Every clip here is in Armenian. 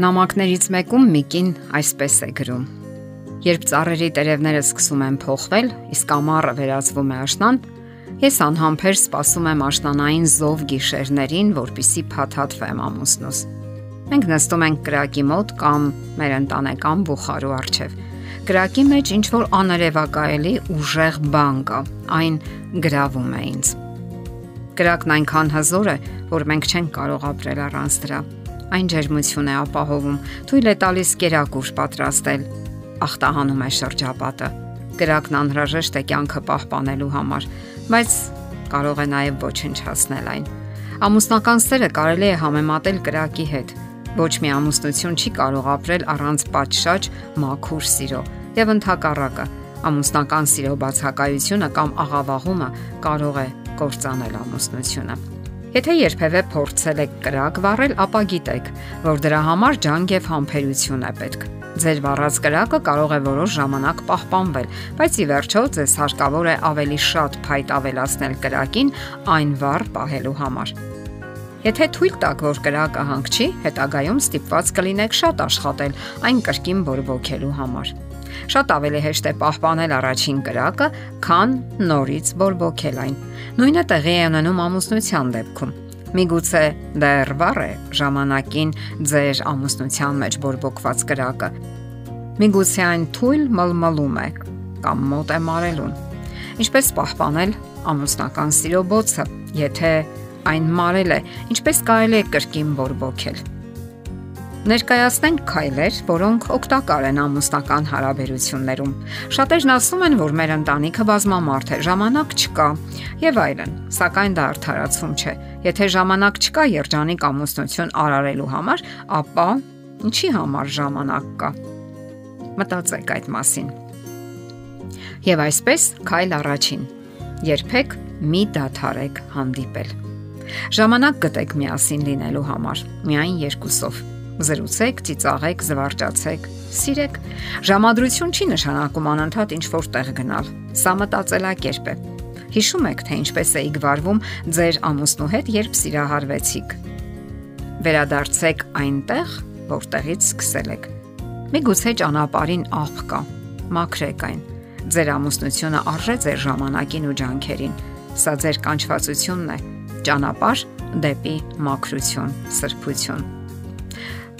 Նամակներից մեկում Միկին այսպես է գրում. Երբ ծառերի տերևները սկսում են փոխվել, իսկ ամառը վերածվում է աշնան, ես անհամբեր սպասում եմ աշնանային զով գիշերներին, որpիսի փաթաթվեմ ամուսնուս։ Մենք նստում ենք կրակի մոտ կամ մեր ընտանեկան բուխարու առջև։ Կրակի մեջ ինչ որ աներևակայելի ուժեղ բան կա, այն գրավում է ինձ։ Կրակն այնքան հզոր է, որ մենք չենք կարող ապրել առանց դրա այն ջերմություն է ապահովում, թույլ է տալիս կերակուր պատրաստել, ախտահանում է շրջապատը։ Կրակն անհրաժեշտ է կյանքը պահպանելու համար, բայց կարող է նաև ոչնչացնել այն։ Ամուսնական սերը կարելի է համեմատել կրակի հետ։ Ոչ մի ամուսնություն չի կարող ապրել առանց պատշաճ մաքուր սիրո, եւ ընդհակառակը ամուսնական սիրո բացակայությունը կամ աղավաղումը կարող է կործանել ամուսնությունը։ Եթե երբևէ փորձել եք կրակ վառել, ապա գիտեք, որ դրա համար ջանք եւ համբերություն է պետք։ Ձեր վառած կրակը կարող է որոշ ժամանակ պահպանվել, բայց ի վերջո ձեզ հարկավոր է ավելի շատ փայտ ավելացնել կրակին այն վառ պահելու համար։ Եթե թույլ տաք, որ կրակը հանգչի, հետագայում ստիպված կլինեք շատ աշխատել այն կրկին բորբոքելու համար։ Շատ ավելի հեշտ է պահպանել առաջին կրակը, քան նորից բորբոքել այն։ Նույնը տեղի է ունենում ամուսնության դեպքում։ Միգուցե դեռ վառ է ժամանակին ձեր ամուսնության մեջ բորբոքված կրակը։ Միգուցե այն թույլ մլմլում է կամ մոտ է մարելուն։ Ինչպես պահպանել ամուսնական սիրո բոցը, եթե այն մարել է, ինչպես կարելի է կրկին բորբոքել։ Ներկայացնենք քայլեր, որոնք օգտակար են ամուսնական հարաբերություններում։ Շատերն ասում են, որ մեր ընտանիքը բազմամարդ է, ժամանակ չկա եւ այլն, սակայն դա արդարացում չէ։ Եթե ժամանակ չկա երջանիկ ամուսնություն արարելու համար, ապա ինչի համար ժամանակ կա։ Մտածեք այդ մասին։ Եվ այսպես քայլ առաջին։ Երբեք մի դադարեք հանդիպել։ Ժամանակ գտեք միասին լինելու համար, միայն երկուսով Զրուցեք, ծիծաղեք, զվարճացեք, սիրեք։ Ժամադրություն չի նշանակում անընդհատ ինչ որ տեղ գնալ։ Սա մտածելակերպ է։ Հիշում եք, թե ինչպես էիք վարվում ձեր ամուսնու հետ, երբ սիրահարվեցիք։ Վերադարձեք այնտեղ, որտեղից սկսել եք։ Միգուցե ճանապարհին աղ կա։ Մաքրեք այն։ Ձեր ամուսնությունը արժե ձեր ժամանակին ու ջանքերին։ Սա ձեր կանչվածությունն է։ Ճանապարհ դեպի մաքրություն, սրբություն։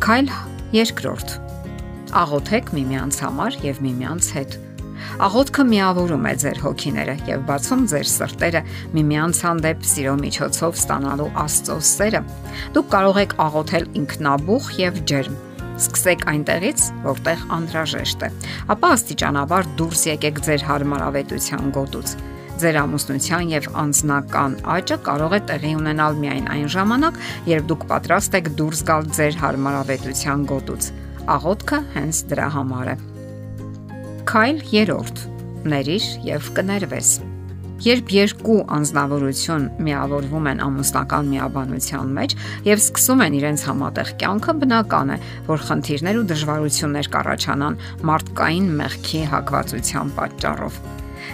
Քայլ երկրորդ։ Աղոթեք միմյանց համար եւ միմյանց հետ։ Աղոթքը միավորում է ձեր հոգիները եւ բացում ձեր սրտերը միմյանց հանդեպ սիրո միջոցով ստանալու Աստծո սերը։ Դուք կարող եք աղոթել ինքնաբուխ եւ ջերմ։ Սկսեք այնտեղից, որտեղ անհրաժեշտ է։ Ապա աստիճանաբար դուրս եկեք ձեր հարմարավետության գոտուց Ձեր ամուսնության եւ անձնական աճը կարող է տեղի ունենալ միայն այն ժամանակ, երբ դուք պատրաստ եք դուրս գալ ձեր հարմարավետության գոտուց։ Աղոթքը հենց դրա համար է։ Քայլ 3. Ներիր եւ կներվես։ Երբ երկու անznավորություն միավորվում են ամուսնական միաբանության մեջ եւ սկսում են իրենց համատեղ կյանքը, բնական է, որ խնդիրներ ու դժվարություններ կառաջանան մարդկային մեղքի հակվածության պատճառով։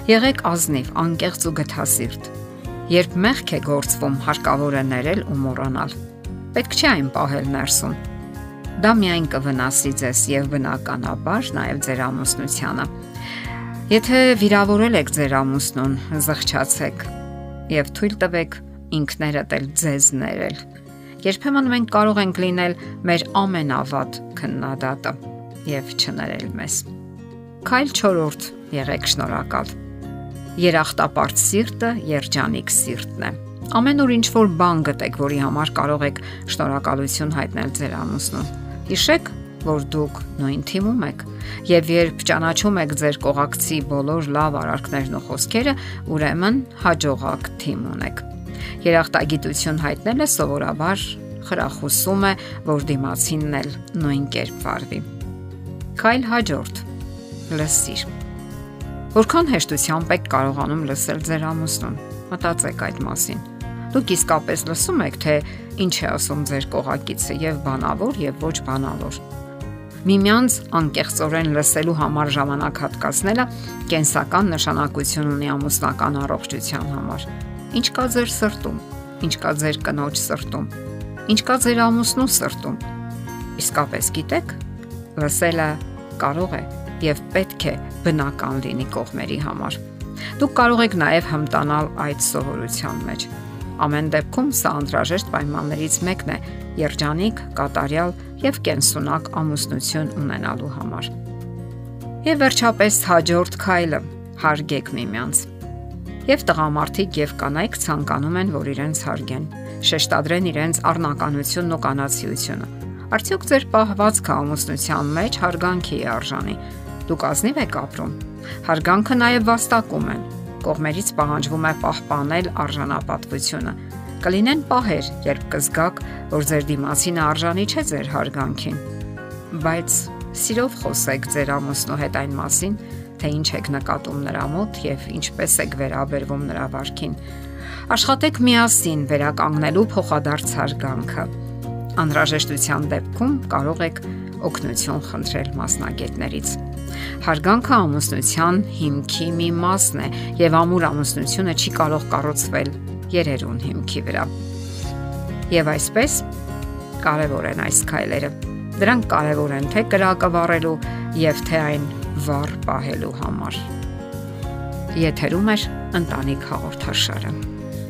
Եղեք ազնիվ, անկեղծ ու գթասիրտ։ Երբ մեղք է գործվում, հարկավոր է ներել ու մոռանալ։ Պետք չէ այն պահել ներսում։ Դա միայն կվնասի ձեզ եւ բնականաբար նաեւ ձեր ամուսնությանը։ Եթե վիրավորել եք ձեր ամուսնուն, զղջացեք եւ թույլ տվեք ինքներդ էլ ձեզ ներել։ Երբեմն մենք կարող ենք լինել մեր ամենավատ քննադատը եւ չներել մեզ։ Քայլ 4. Եղեք շնորհակալ երախտապարտ սիրտը երջանիկ սիրտն է։ Ամեն օր ինչ որ բան գտեք, որի համար կարող եք շնորհակալություն հայտնել ձեր ամուսնուն։ Հիշեք, որ դուք նույն թիմում եք, եւ երբ ճանաչում եք ձեր կողակցի բոլոր լավ արարքներն ու խոսքերը, ուրեմն հաջողակ թիմ ունեք։ Երախտագիտություն հայտնելը սովորաբար խրախուսում է, որ դիմացինն էլ նույն կերպ վարվի։ Քայլ հաջորդ։ Լսիր Որքան հեշտությամբ եք կարողանում լսել ձեր ամուսնուն։ Մտածեք այդ մասին։ Դուք իսկապես լսում եք, թե ինչ է ասում ձեր կողակիցը եւ բանավոր եւ ոչ բանավոր։ Միմյանց անկեղծորեն լսելու համար ժամանակ հատկացնելը կենսական նշանակություն ունի ամուսնական առողջության համար։ Ինչ կա ձեր սրտում, ինչ կա ձեր կնոջ սրտում, ինչ կա ձեր ամուսնու սրտում։ Իսկապես գիտեք, լսելը կարող է եւ պետք է բնական լինի կողմերի համար։ Դուք կարող եք նաև հմտանալ այդ սովորության մեջ։ Ամեն դեպքում սա անհրաժեշտ պայմաններից մեկն է երջանիկ, կատարյալ եւ կենսունակ ամուսնություն ունենալու համար։ Եվ վերջապես հաջորդ քայլը՝ հարգեք միմյանց։ Եվ տղամարդիկ եւ կանայք ցանկանում են, որ իրենց հարգեն, շեշտադրեն իրենց առնականությունն ու կանացիությունը։ Արդյոք ձեր պահվածքը ամուսնության մեջ հարգանքի է արժանի։ Դուք ազնիվ եք ապրում։ Հարգանքը նաև վաստակում են։ Կողմերից պահանջվում է պահպանել արժանապատվությունը։ Կլինեն պահեր, երբ կզգաք, որ ձեր դիմացինը արժանի չէ ձեր հարգանքին։ Բայց սիրով խոսեք ձեր ամուսնու հետ այն մասին, թե ինչ եք նկատում նրա մոտ եւ ինչպես եք վերաբերվում նրա վարքին։ Աշխատեք միասին վերականգնելու փոխադարձ հարգանքը։ Անհրաժեշտության դեպքում կարող եք օգնություն խնդրել մասնագետներից։ Հարգանքը ամուսնության հիմքի մի մասն է եւ ամուր ամուսնությունը չի կարող կառուցվել երերուն հիմքի վրա։ Եվ այսպես կարևոր են այս քայլերը։ Դրանք կարևոր են թե կրակը վառելու եւ թե այն վառ պահելու համար։ Եթերում է ընտանիք հաղորդաշարը։